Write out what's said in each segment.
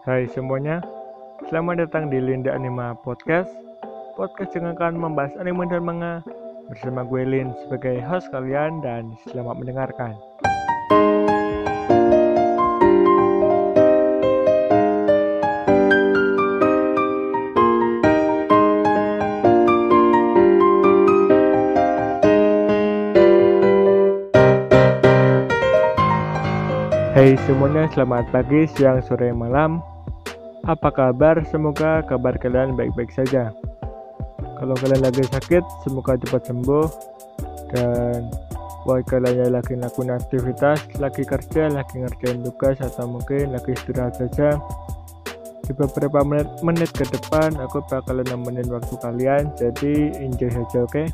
Hai semuanya, selamat datang di Linda Anima Podcast. Podcast yang akan membahas anime dan manga Bersama gue Lin sebagai host kalian dan selamat mendengarkan. Hai semuanya, selamat pagi, siang, sore, malam Apa kabar? Semoga kabar kalian baik-baik saja Kalau kalian lagi sakit, semoga cepat sembuh Dan buat kalian yang lagi ngelakuin aktivitas, lagi kerja, lagi ngerjain tugas Atau mungkin lagi istirahat saja Di beberapa menit, menit ke depan, aku bakalan nemenin waktu kalian Jadi enjoy saja, oke? Okay?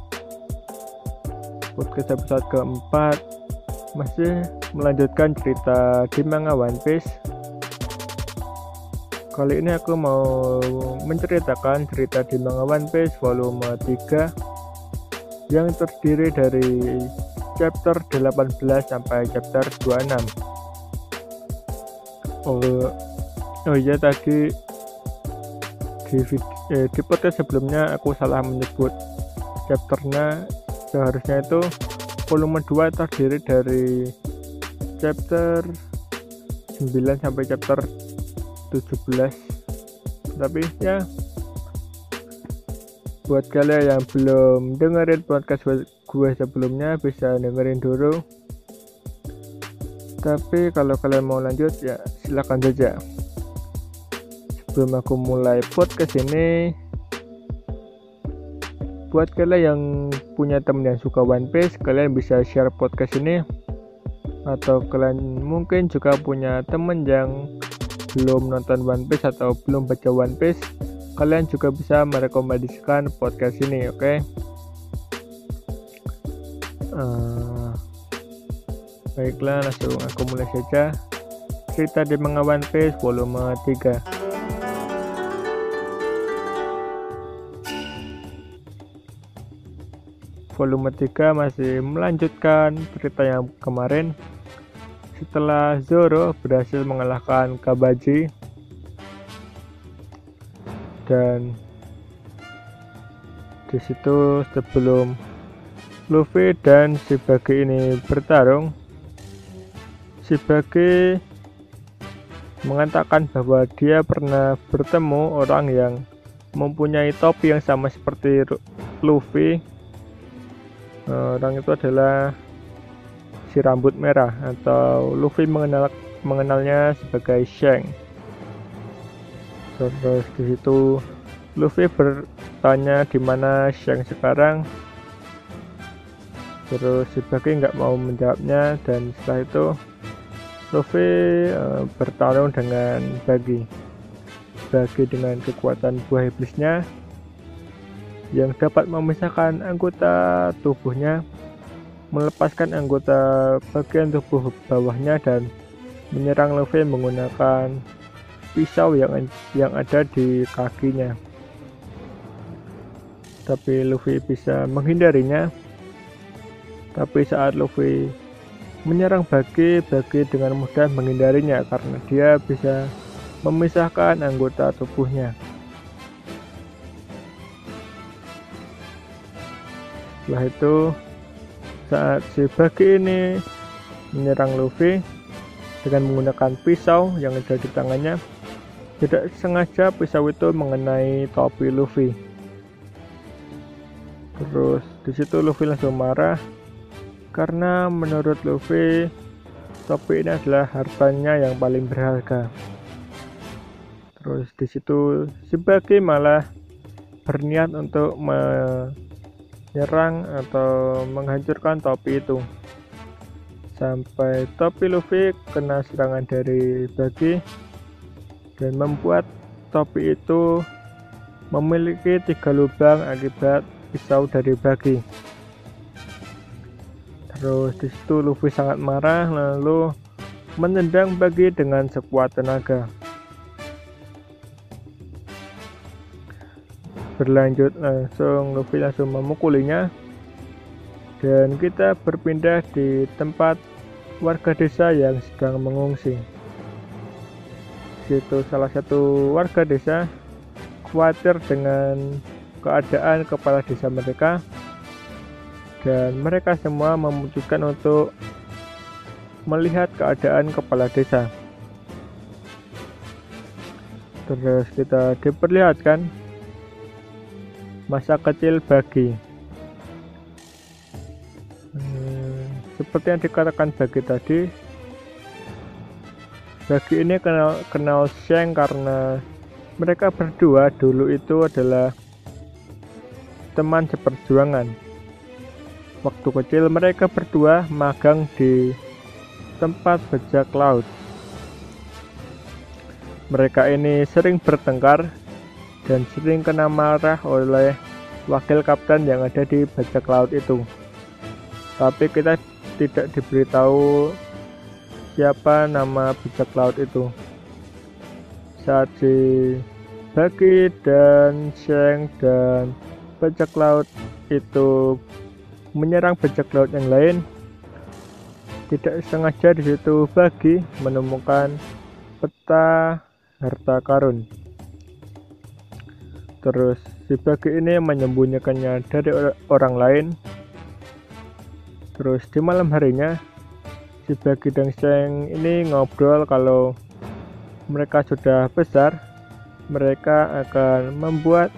Podcast episode keempat masih melanjutkan cerita di manga One Piece. Kali ini aku mau menceritakan cerita di manga One Piece volume 3 yang terdiri dari chapter 18 sampai chapter 26. Oh, oh iya tadi di, eh, di podcast sebelumnya aku salah menyebut chapternya seharusnya itu volume 2 terdiri dari chapter 9 sampai chapter 17 tapi ya buat kalian yang belum dengerin podcast gue sebelumnya bisa dengerin dulu. Tapi kalau kalian mau lanjut ya silahkan saja. Sebelum aku mulai podcast ini buat kalian yang punya temen yang suka One Piece kalian bisa share podcast ini. Atau kalian mungkin juga punya temen yang belum nonton One Piece atau belum baca One Piece kalian juga bisa merekomendasikan podcast ini oke? Okay? uh, eh, baiklah langsung aku mulai saja. Cerita di manga One Piece volume 3 volume 3 masih melanjutkan cerita yang kemarin setelah Zoro berhasil mengalahkan Kabaji dan di situ sebelum Luffy dan Shibagi ini bertarung Shibagi mengatakan bahwa dia pernah bertemu orang yang mempunyai topi yang sama seperti Luffy. Orang itu adalah si rambut merah atau Luffy mengenal mengenalnya sebagai Shang. Terus di situ Luffy bertanya di mana Shang sekarang. Terus si Bagi nggak mau menjawabnya dan setelah itu Luffy uh, bertarung dengan Bagi. Bagi dengan kekuatan buah iblisnya yang dapat memisahkan anggota tubuhnya melepaskan anggota bagian tubuh bawahnya dan menyerang Luffy menggunakan pisau yang yang ada di kakinya. Tapi Luffy bisa menghindarinya. Tapi saat Luffy menyerang Bagi, Bagi dengan mudah menghindarinya karena dia bisa memisahkan anggota tubuhnya. Setelah itu saat si Bagi ini menyerang Luffy dengan menggunakan pisau yang ada di tangannya tidak sengaja pisau itu mengenai topi Luffy. Terus di situ Luffy langsung marah karena menurut Luffy topi ini adalah hartanya yang paling berharga. Terus di situ si Bagi malah berniat untuk menyerang atau menghancurkan topi itu. Sampai topi Luffy kena serangan dari Bagi dan membuat topi itu memiliki tiga lubang akibat pisau dari Bagi. Terus di situ Luffy sangat marah lalu menendang Bagi dengan sekuat tenaga berlanjut langsung Luffy langsung memukulinya dan kita berpindah di tempat warga desa yang sedang mengungsi. Situ salah satu warga desa khawatir dengan keadaan kepala desa mereka. Dan mereka semua memutuskan untuk melihat keadaan kepala desa. Terus kita diperlihatkan masa kecil bagi. Hmm, seperti yang dikatakan bagi tadi bagi ini kenal kenal Sheng karena mereka berdua dulu itu adalah teman seperjuangan. Waktu kecil mereka berdua magang di tempat bajak laut. Mereka ini sering bertengkar dan sering kena marah oleh wakil kapten yang ada di bajak laut itu. Tapi kita tidak diberitahu siapa nama bajak laut itu. Saat si Bagi dan Sheng dan bajak laut itu menyerang bajak laut yang lain, tidak sengaja di situ Bagi menemukan peta harta karun. Terus si bagi ini menyembunyikannya dari orang lain. Terus di malam harinya si bagi dan Seng ini ngobrol kalau mereka sudah besar, mereka akan membuat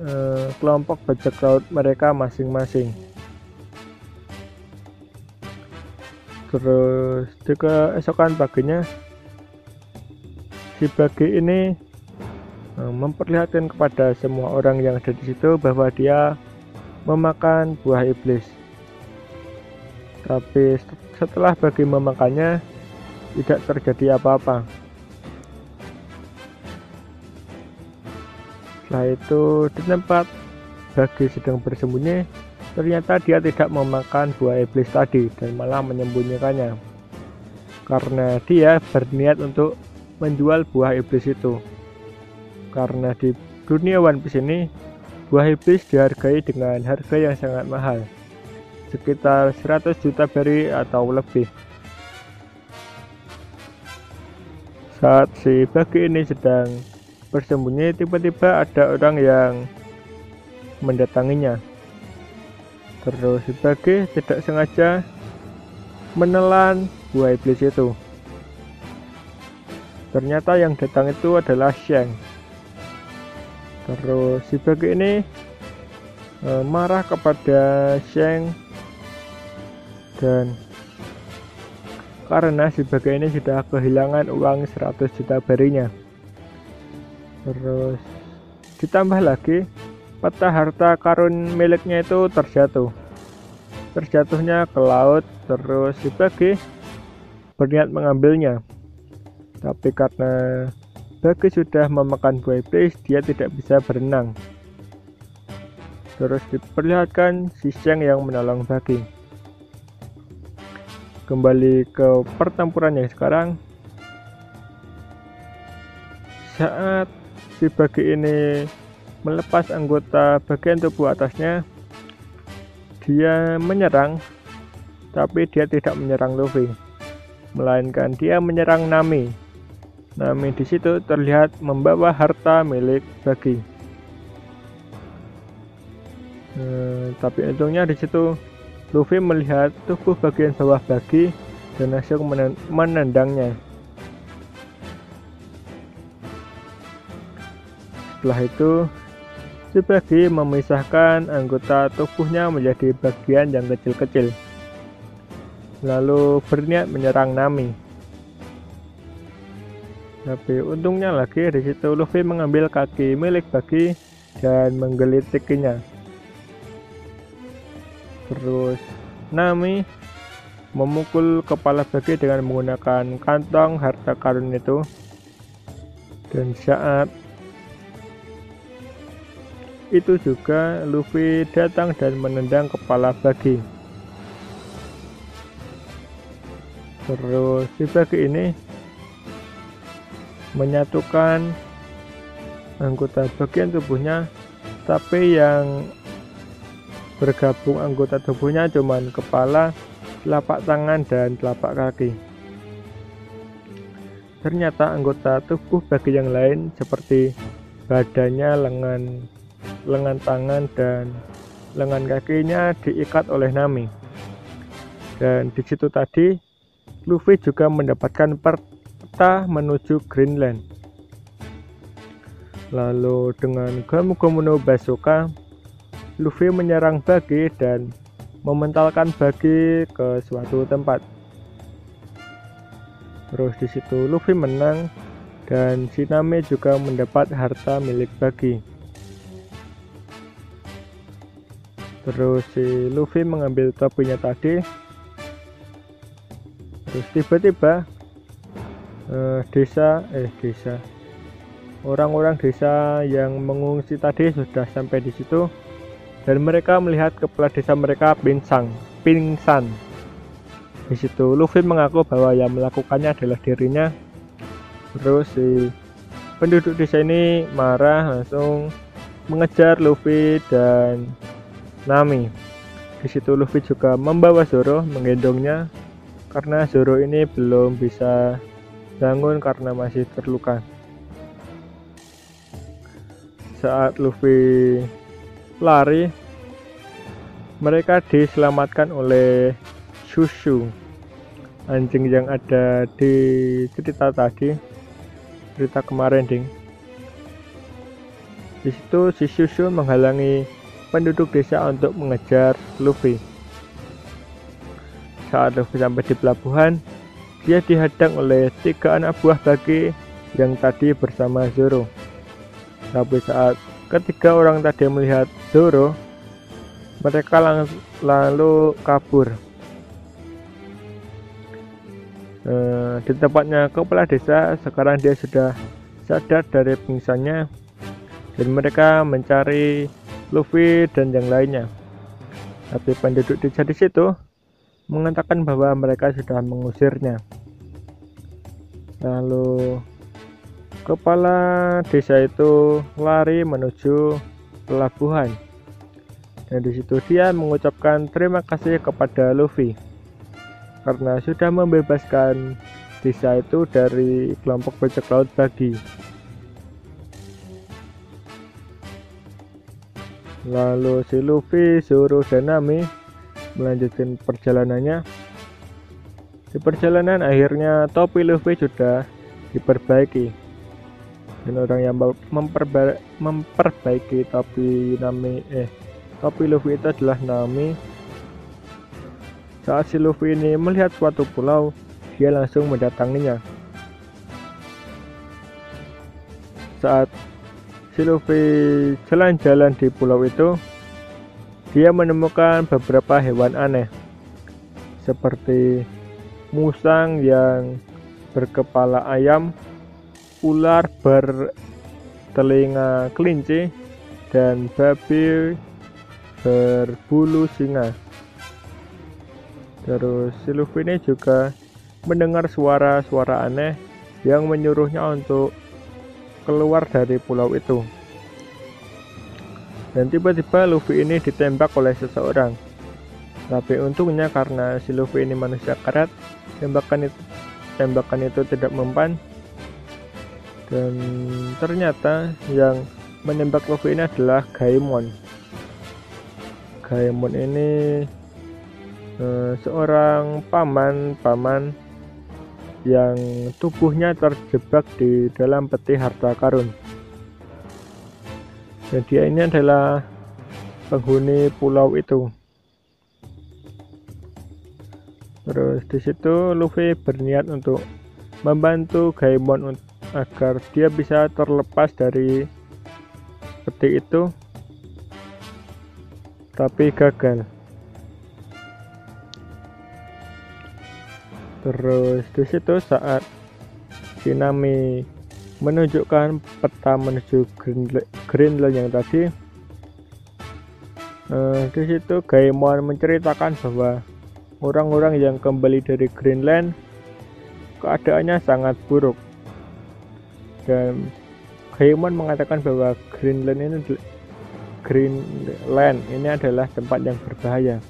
uh, kelompok bajak laut mereka masing-masing. Terus di keesokan paginya si bagi ini eh, memperlihatkan kepada semua orang yang ada di situ bahwa dia memakan buah iblis. Tapi setelah bagi memakannya tidak terjadi apa-apa. Setelah itu di tempat bagi sedang bersembunyi, ternyata dia tidak memakan buah iblis tadi dan malah menyembunyikannya. Karena dia berniat untuk menjual buah iblis itu. Karena di dunia One Piece ini, buah iblis dihargai dengan harga yang sangat mahal, sekitar 100 juta berry atau lebih. Saat si Bagi ini sedang bersembunyi, tiba-tiba ada orang yang mendatanginya. Terus si Bagi tidak sengaja menelan buah iblis itu. Ternyata yang datang itu adalah Sheng. Terus si Bagi ini e, marah kepada Sheng dan karena si Bagi ini sudah kehilangan uang 100 juta berinya. Terus ditambah lagi peta harta karun miliknya itu terjatuh. Terjatuhnya ke laut terus si Bagi berniat mengambilnya tapi karena Bagi sudah memakan buah iblis, dia tidak bisa berenang. Terus diperlihatkan si Sheng yang menolong Bagi. Kembali ke pertempuran yang sekarang. Saat si Bagi ini melepas anggota bagian tubuh atasnya, dia menyerang, tapi dia tidak menyerang Luffy, melainkan dia menyerang Nami Nami di situ terlihat membawa harta milik Bagi. Hmm, tapi untungnya di situ Luffy melihat tubuh bagian bawah Bagi dan langsung menendangnya. Setelah itu, Bagi memisahkan anggota tubuhnya menjadi bagian yang kecil-kecil. Lalu berniat menyerang Nami. Tapi untungnya lagi di situ Luffy mengambil kaki milik Bagi dan menggelitikinya. Terus Nami memukul kepala Bagi dengan menggunakan kantong harta karun itu. Dan saat itu juga Luffy datang dan menendang kepala Bagi. Terus si Bagi ini menyatukan anggota bagian tubuhnya tapi yang bergabung anggota tubuhnya cuman kepala, telapak tangan dan telapak kaki. Ternyata anggota tubuh bagi yang lain seperti badannya, lengan, lengan tangan, dan lengan kakinya diikat oleh Nami. Dan di situ tadi, Luffy juga mendapatkan peta menuju Greenland. Lalu dengan Gomu Gomu no Bazooka, Luffy menyerang Bagi dan mementalkan Bagi ke suatu tempat. Terus di situ Luffy menang dan Shiname juga mendapat harta milik Bagi. Terus si Luffy mengambil topinya tadi terus tiba-tiba eh, desa eh desa. Orang-orang desa yang mengungsi tadi sudah sampai di situ dan mereka melihat kepala desa mereka pingsan pingsan. Di situ Luffy mengaku bahwa yang melakukannya adalah dirinya. Terus si penduduk desa ini marah langsung mengejar Luffy dan Nami. Di situ Luffy juga membawa Zoro menggendongnya karena Zoro ini belum bisa bangun karena masih terluka. Saat Luffy lari, mereka diselamatkan oleh Shushu, anjing yang ada di cerita tadi, cerita kemarin, ding. Di situ si Shushu menghalangi penduduk desa untuk mengejar Luffy. Saat Luffy sampai di pelabuhan, dia dihadang oleh tiga anak buah bagi yang tadi bersama Zoro. Tapi saat ketiga orang tadi melihat Zoro, mereka lang lalu kabur. E, di tempatnya kepala desa, sekarang dia sudah sadar dari pingsannya dan mereka mencari Luffy dan yang lainnya. Tapi penduduk desa di situ mengatakan bahwa mereka sudah mengusirnya. Lalu kepala desa itu lari menuju pelabuhan. Dan di situ dia mengucapkan terima kasih kepada Luffy karena sudah membebaskan desa itu dari kelompok bajak laut bagi. Lalu si Luffy, Zoro, dan Nami melanjutkan perjalanannya. Di perjalanan akhirnya topi Luffy sudah diperbaiki. Dan orang yang memperba memperbaiki topi Nami eh topi Luffy itu adalah Nami. Saat si Luffy ini melihat suatu pulau, dia langsung mendatanginya. Saat si Luffy jalan-jalan di pulau itu, dia menemukan beberapa hewan aneh, seperti musang yang berkepala ayam, ular bertelinga kelinci, dan babi berbulu singa. Terus si Luffy ini juga mendengar suara-suara aneh yang menyuruhnya untuk keluar dari pulau itu dan tiba-tiba Luffy ini ditembak oleh seseorang. Tapi untungnya karena si Luffy ini manusia karat, tembakan itu tembakan itu tidak mempan. Dan ternyata yang menembak Luffy ini adalah Gaemon. Gaemon ini uh, seorang paman-paman yang tubuhnya terjebak di dalam peti harta karun dan dia ini adalah penghuni pulau itu terus di situ Luffy berniat untuk membantu Gaemon agar dia bisa terlepas dari peti itu tapi gagal. Terus di situ saat Shinami menunjukkan peta menuju Greenland yang tadi uh, di situ Gaimon menceritakan bahwa orang-orang yang kembali dari Greenland keadaannya sangat buruk. Dan Gaimon mengatakan bahwa Greenland ini Greenland ini adalah tempat yang berbahaya.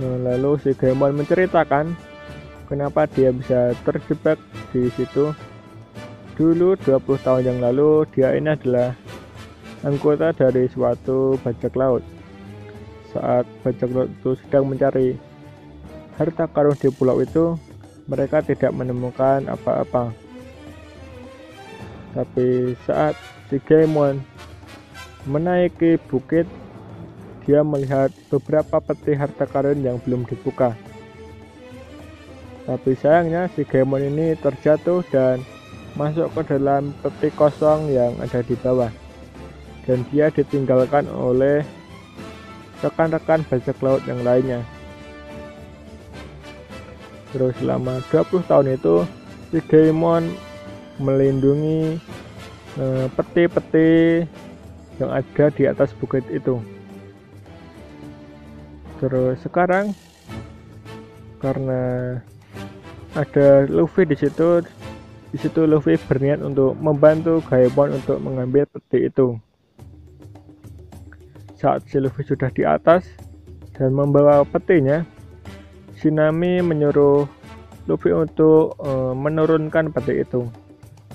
Lalu si Gaimon menceritakan kenapa dia bisa terjebak di situ. Dulu 20 tahun yang lalu dia ini adalah anggota dari suatu bajak laut saat bajak laut itu sedang mencari harta karun di pulau itu mereka tidak menemukan apa-apa tapi saat si Gaemon menaiki bukit dia melihat beberapa peti harta karun yang belum dibuka tapi sayangnya si Gemon ini terjatuh dan masuk ke dalam peti kosong yang ada di bawah. Dan dia ditinggalkan oleh rekan-rekan bajak laut yang lainnya. Terus selama 20 tahun itu si Gemon melindungi eh, peti-peti yang ada di atas bukit itu. Terus sekarang karena ada Luffy di situ di situ Luffy berniat untuk membantu Gaemon untuk mengambil peti itu saat Luffy sudah di atas dan membawa petinya Shinami menyuruh Luffy untuk uh, menurunkan peti itu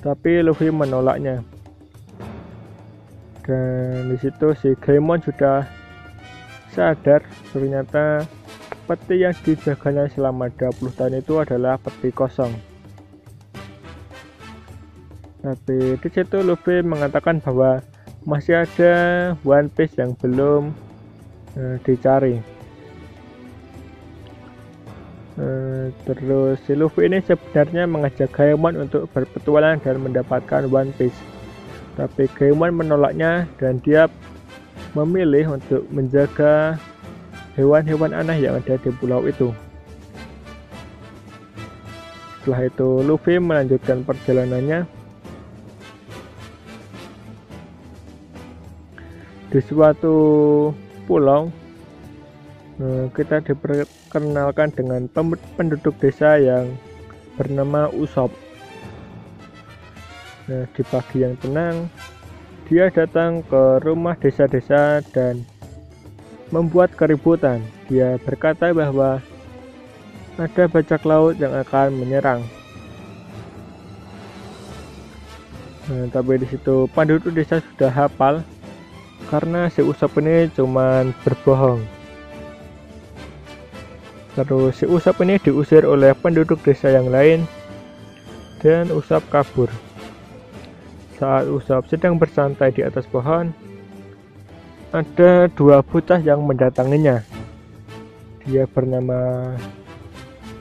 tapi Luffy menolaknya dan di situ si Gaemon sudah sadar ternyata peti yang dijaganya selama 20 tahun itu adalah peti kosong. Tapi di situ Luffy mengatakan bahwa masih ada One Piece yang belum uh, dicari. Uh, terus si Luffy ini sebenarnya mengajak Gaemon untuk berpetualang dan mendapatkan One Piece. Tapi Gaemon menolaknya dan dia memilih untuk menjaga hewan-hewan aneh yang ada di pulau itu. Setelah itu Luffy melanjutkan perjalanannya di suatu pulau eh, kita diperkenalkan dengan penduduk desa yang bernama Usop. Nah, di pagi yang tenang, dia datang ke rumah desa-desa dan membuat keributan. Dia berkata bahwa ada bajak laut yang akan menyerang. Nah, tapi di situ penduduk desa sudah hafal karena si Usap ini cuma berbohong. Terus si Usap ini diusir oleh penduduk desa yang lain dan Usap kabur. Saat Usap sedang bersantai di atas pohon, ada dua bocah yang mendatanginya. Dia bernama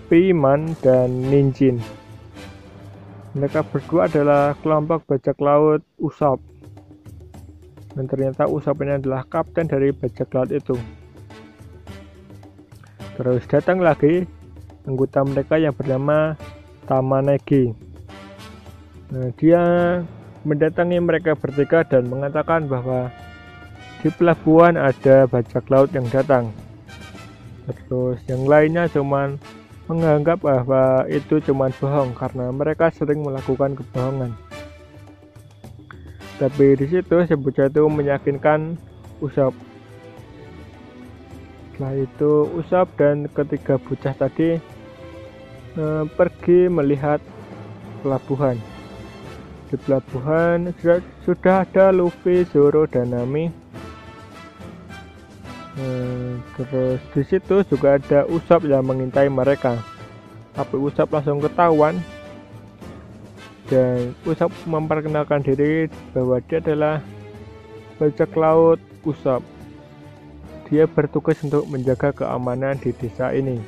Piman dan Ninjin. Mereka berdua adalah kelompok bajak laut Usop. Dan ternyata Usop ini adalah kapten dari bajak laut itu. Terus datang lagi anggota mereka yang bernama Tamanegi. Nah, dia mendatangi mereka bertiga dan mengatakan bahwa di pelabuhan ada bajak laut yang datang. Terus yang lainnya cuman menganggap bahwa itu cuma bohong karena mereka sering melakukan kebohongan. Tapi di situ si bocah itu meyakinkan Usap. Setelah itu Usap dan ketiga bocah tadi eh, pergi melihat pelabuhan. Di pelabuhan sudah, sudah ada Luffy, Zoro, dan Nami Hmm, terus di situ juga ada Usap yang mengintai mereka. Tapi Usap langsung ketahuan dan Usap memperkenalkan diri bahwa dia adalah bajak laut Usap. Dia bertugas untuk menjaga keamanan di desa ini.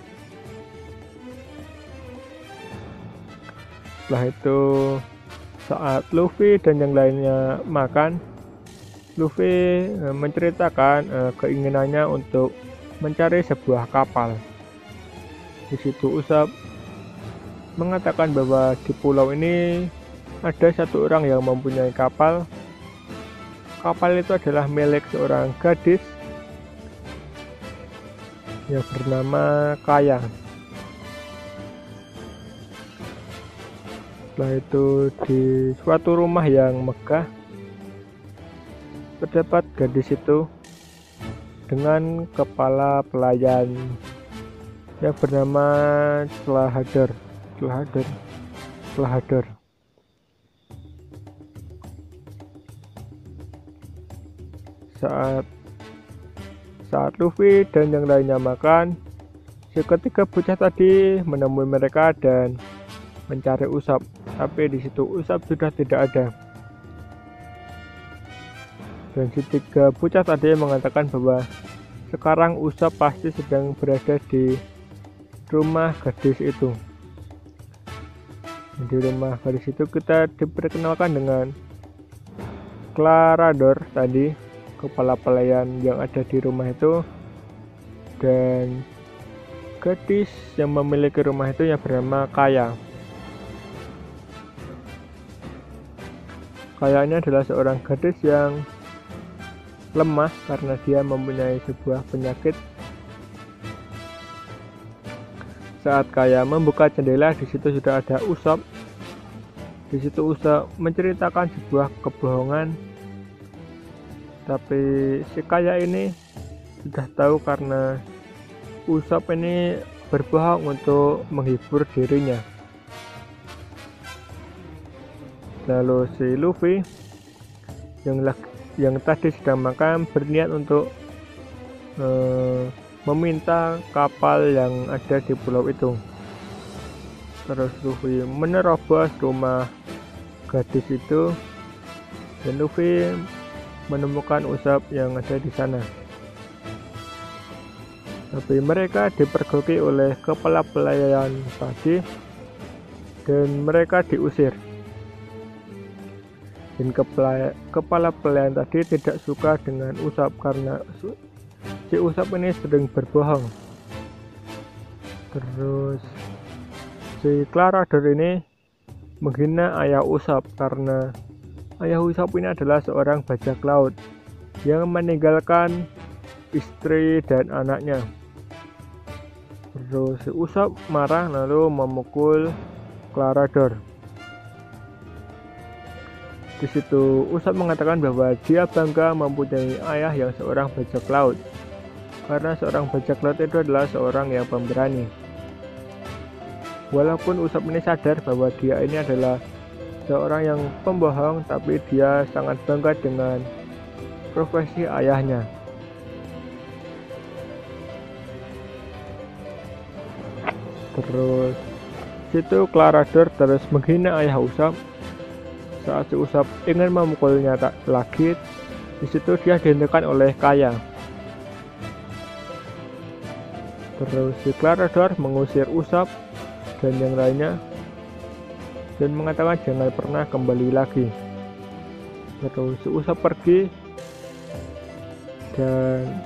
Setelah itu saat Luffy dan yang lainnya makan, Luffy eh, menceritakan uh, keinginannya untuk mencari sebuah kapal. Di situ Usap mengatakan bahwa di pulau ini ada satu orang yang mempunyai kapal. Kapal itu adalah milik seorang gadis yang bernama Kaya. Setelah itu di suatu rumah yang megah terdapat gadis itu dengan kepala pelayan yang bernama Celahader Celahader Celahader saat saat Luffy dan yang lainnya makan seketika bocah tadi menemui mereka dan mencari Usap. Tapi di situ Usap sudah tidak ada. Dan si tiga bocah tadi mengatakan bahwa sekarang Usap pasti sedang berada di rumah gadis itu di rumah gadis itu kita diperkenalkan dengan Clarador tadi kepala pelayan yang ada di rumah itu. Dan gadis yang memiliki rumah itu yang bernama Kaya. Kayaknya adalah seorang gadis yang lemah karena dia mempunyai sebuah penyakit Saat Kaya membuka jendela, di situ sudah ada Usop. Di situ Usop menceritakan sebuah kebohongan. Tapi si Kaya ini sudah tahu karena Usop ini berbohong untuk menghibur dirinya. Lalu si Luffy yang yang tadi sedang makan berniat untuk uh, meminta kapal yang ada di pulau itu. Terus Luffy menerobos rumah gadis itu dan Luffy menemukan Usap yang ada di sana. Tapi mereka dipergoki oleh kepala pelayan tadi dan mereka diusir. Dan kepala, kepala pelayan tadi tidak suka dengan Usap karena si Usap ini sering berbohong. Terus si Clarador ini menghina ayah Usap karena ayah Usap ini adalah seorang bajak laut yang meninggalkan istri dan anaknya. Terus si Usap marah lalu memukul Clarador di situ Usap mengatakan bahwa dia bangga mempunyai ayah yang seorang bajak laut karena seorang bajak laut itu adalah seorang yang pemberani. Walaupun Usop ini sadar bahwa dia ini adalah seorang yang pembohong, tapi dia sangat bangga dengan profesi ayahnya. Terus situ Clarador terus menghina ayah Usop. Saat si Usop ingin memukulnya tak lagi, di situ dia dihentikan oleh Kaya. Terus si Clarador mengusir Usap dan yang lainnya dan mengatakan jangan pernah kembali lagi. Terus si Usap pergi dan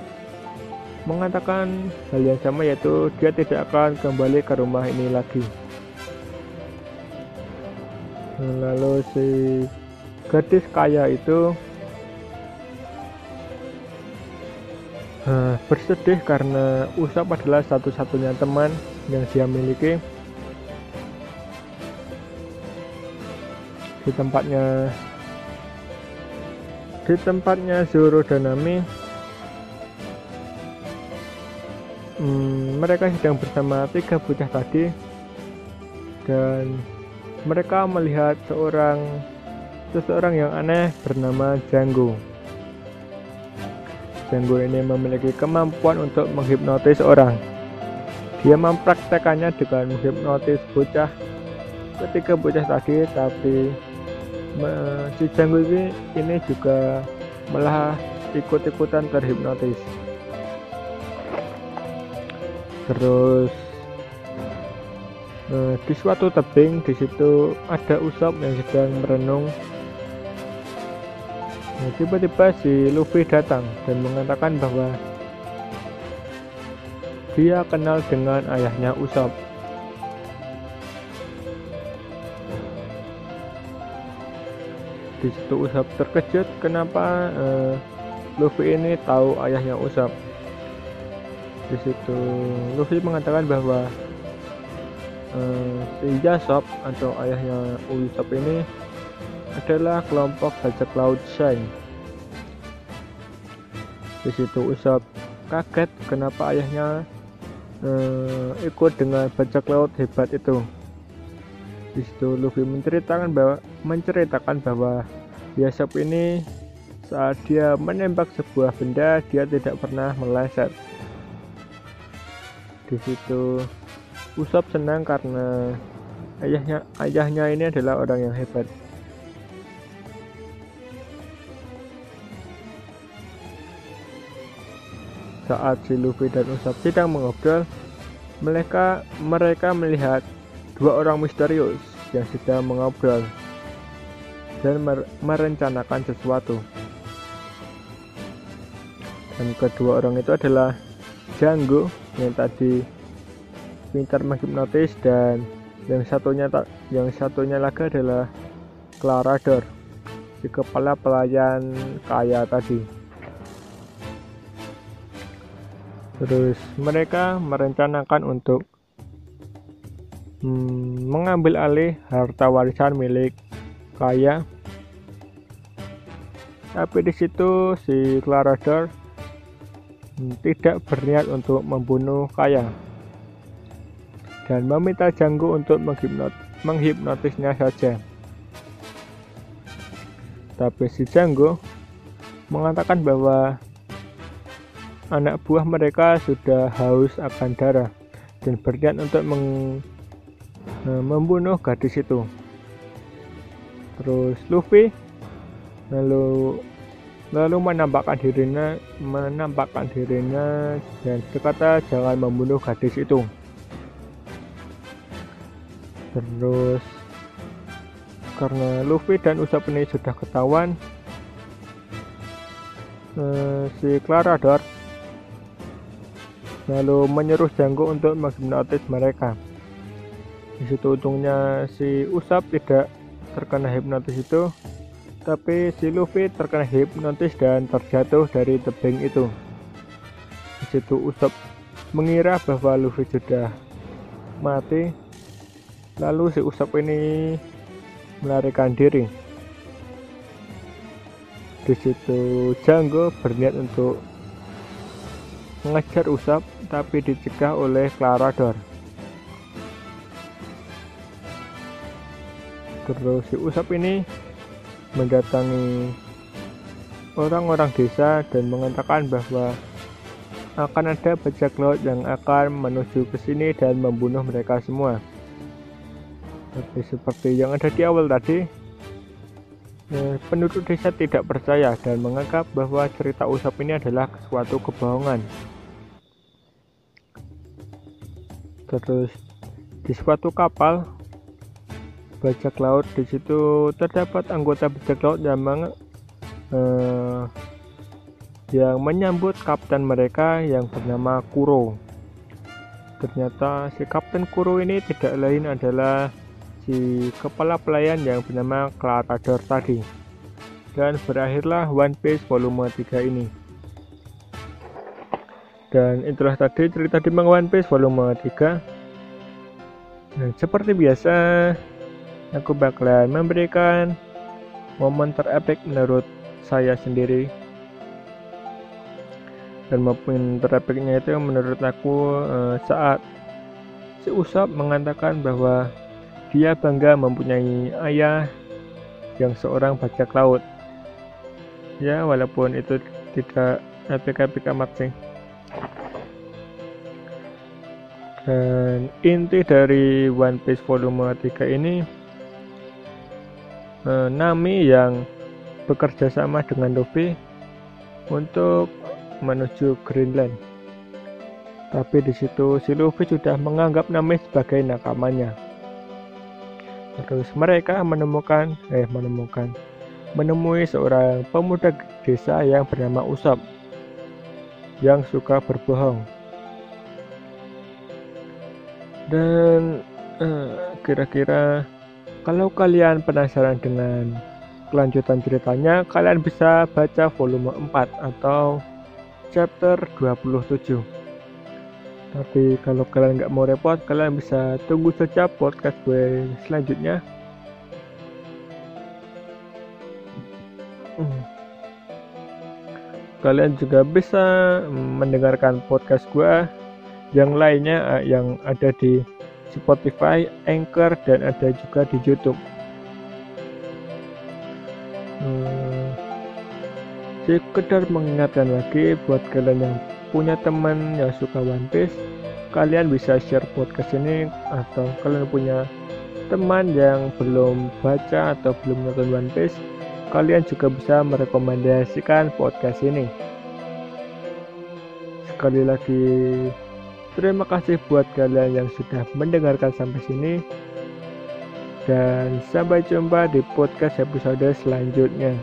mengatakan hal yang sama yaitu dia tidak akan kembali ke rumah ini lagi. Lalu si gadis kaya itu uh, bersedih karena Usap adalah satu-satunya teman yang dia miliki. Di tempatnya di tempatnya Zoro dan Nami hmm, mereka sedang bersama tiga bocah tadi. Dan mereka melihat seorang seseorang yang aneh bernama Janggo. Django ini memiliki kemampuan untuk menghipnotis orang. Dia mempraktekannya dengan menghipnotis bocah ketika bocah tadi, tapi si Django ini, ini juga malah ikut-ikutan terhipnotis. Terus eh, di suatu tebing di situ ada Usop yang sedang merenung Nah, tiba-tiba si Luffy datang dan mengatakan bahwa dia kenal dengan ayahnya Usopp. Di situ Usopp terkejut kenapa uh, Luffy ini tahu ayahnya Usopp. Di situ Luffy mengatakan bahwa si Yasop atau ayahnya Usopp ini adalah kelompok bajak laut Shang. Di situ Usop kaget kenapa ayahnya uh, ikut dengan bajak laut hebat itu di situ Luffy menceritakan bahwa menceritakan bahwa Yasop ini saat dia menembak sebuah benda dia tidak pernah meleset di situ Usop senang karena ayahnya ayahnya ini adalah orang yang hebat saat si Luffy dan Usop sedang mengobrol mereka mereka melihat dua orang misterius yang sedang mengobrol dan mer merencanakan sesuatu. Dan kedua orang itu adalah Janggo yang tadi pintar menghipnotis dan yang satunya tak yang satunya lagi adalah Clarador si kepala pelayan kaya tadi. Terus mereka merencanakan untuk hmm, mengambil alih harta warisan milik kaya. Tapi di situ si Clarador hmm, tidak berniat untuk membunuh kaya dan meminta Janggo untuk menghipnot menghipnotisnya saja. Tapi si Janggo mengatakan bahwa anak buah mereka sudah haus akan darah dan berniat untuk meng Eh, membunuh gadis itu terus Luffy lalu lalu menampakkan dirinya menampakkan dirinya dan berkata jangan membunuh gadis itu terus karena Luffy dan Usopp ini sudah ketahuan eh, si Clarador lalu menyuruh Janggo untuk menghipnotis mereka. Di situ untungnya si Usap tidak terkena hipnotis itu tapi si Luffy terkena hipnotis dan terjatuh dari tebing itu. Di situ Usap mengira bahwa Luffy sudah mati lalu si Usap ini melarikan diri di situ Janggo berniat untuk mengejar Usap tapi dicegah oleh Clarador terus si Usap ini mendatangi orang-orang desa dan mengatakan bahwa akan ada bajak laut yang akan menuju ke sini dan membunuh mereka semua. Tapi seperti yang ada di awal tadi, eh, penduduk desa tidak percaya dan menganggap bahwa cerita Usap ini adalah suatu kebohongan. Terus di suatu kapal bajak laut di situ terdapat anggota bajak laut yang meng, uh, yang menyambut kapten mereka yang bernama Kuro. Ternyata si kapten Kuro ini tidak lain adalah si kepala pelayan yang bernama Clarador tadi. Dan berakhirlah One Piece volume 3 ini. Dan itulah tadi cerita di One Piece volume 3. Dan seperti biasa, aku bakalan memberikan momen terepik menurut saya sendiri dan momen terepiknya itu menurut aku uh, saat si Usop mengatakan bahwa dia bangga mempunyai ayah yang seorang bajak laut ya walaupun itu tidak epic-epic amat sih dan inti dari One Piece volume 3 ini eh, Nami yang bekerja sama dengan Luffy untuk menuju Greenland. Tapi di situ si Luffy sudah menganggap Nami sebagai nakamanya. Terus mereka menemukan eh menemukan menemui seorang pemuda desa yang bernama Usop yang suka berbohong. Dan eh, kira-kira eh, kalau kalian penasaran dengan kelanjutan ceritanya, kalian bisa baca volume 4 atau chapter 27. Tapi kalau kalian nggak mau repot, kalian bisa tunggu saja podcast gue selanjutnya. Hmm. Kalian juga bisa mendengarkan podcast gue yang lainnya uh, yang ada di Spotify, Anchor, dan ada juga di YouTube. Sekedar mengingatkan lagi buat kalian yang punya teman yang suka One Piece, kalian bisa share podcast ini atau kalian punya teman yang belum baca atau belum nonton One Piece, kalian juga bisa merekomendasikan podcast ini. Sekali lagi, terima kasih buat kalian yang sudah mendengarkan sampai sini. Dan sampai jumpa di podcast episode selanjutnya.